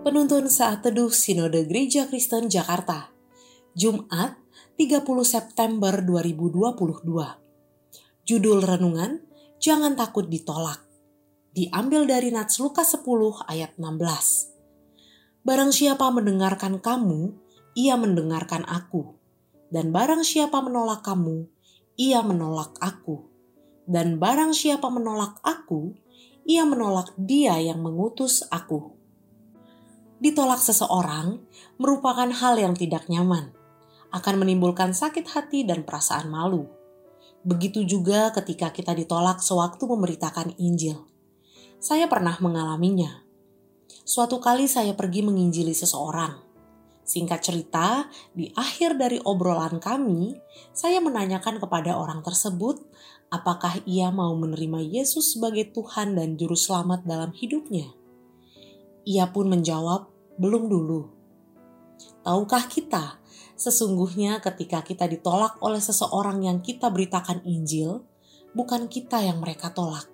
Penuntun Saat Teduh Sinode Gereja Kristen Jakarta. Jumat 30 September 2022 Judul Renungan Jangan Takut Ditolak. Diambil dari Nats Lukas 10 ayat 16 Barang siapa mendengarkan kamu, ia mendengarkan aku. Dan barang siapa menolak kamu, ia menolak aku. Dan barang siapa menolak aku, ia menolak dia yang mengutus aku ditolak seseorang merupakan hal yang tidak nyaman, akan menimbulkan sakit hati dan perasaan malu. Begitu juga ketika kita ditolak sewaktu memberitakan Injil. Saya pernah mengalaminya. Suatu kali saya pergi menginjili seseorang. Singkat cerita, di akhir dari obrolan kami, saya menanyakan kepada orang tersebut apakah ia mau menerima Yesus sebagai Tuhan dan Juru Selamat dalam hidupnya. Ia pun menjawab, belum dulu. Tahukah kita, sesungguhnya ketika kita ditolak oleh seseorang yang kita beritakan Injil, bukan kita yang mereka tolak,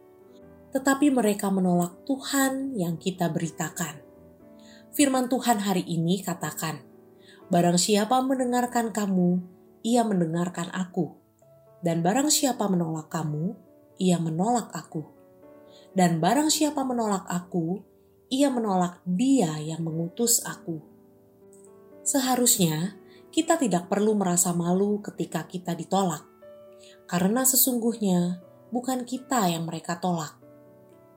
tetapi mereka menolak Tuhan yang kita beritakan. Firman Tuhan hari ini katakan, Barang siapa mendengarkan kamu, ia mendengarkan aku. Dan barang siapa menolak kamu, ia menolak aku. Dan barang siapa menolak aku, ia menolak Dia yang mengutus aku. Seharusnya kita tidak perlu merasa malu ketika kita ditolak, karena sesungguhnya bukan kita yang mereka tolak,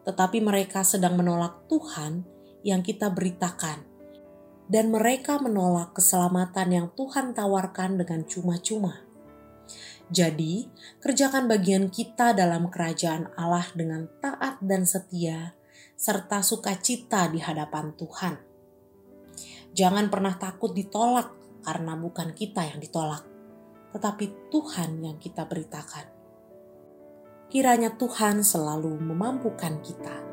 tetapi mereka sedang menolak Tuhan yang kita beritakan, dan mereka menolak keselamatan yang Tuhan tawarkan dengan cuma-cuma. Jadi, kerjakan bagian kita dalam kerajaan Allah dengan taat dan setia serta sukacita di hadapan Tuhan. Jangan pernah takut ditolak karena bukan kita yang ditolak, tetapi Tuhan yang kita beritakan. Kiranya Tuhan selalu memampukan kita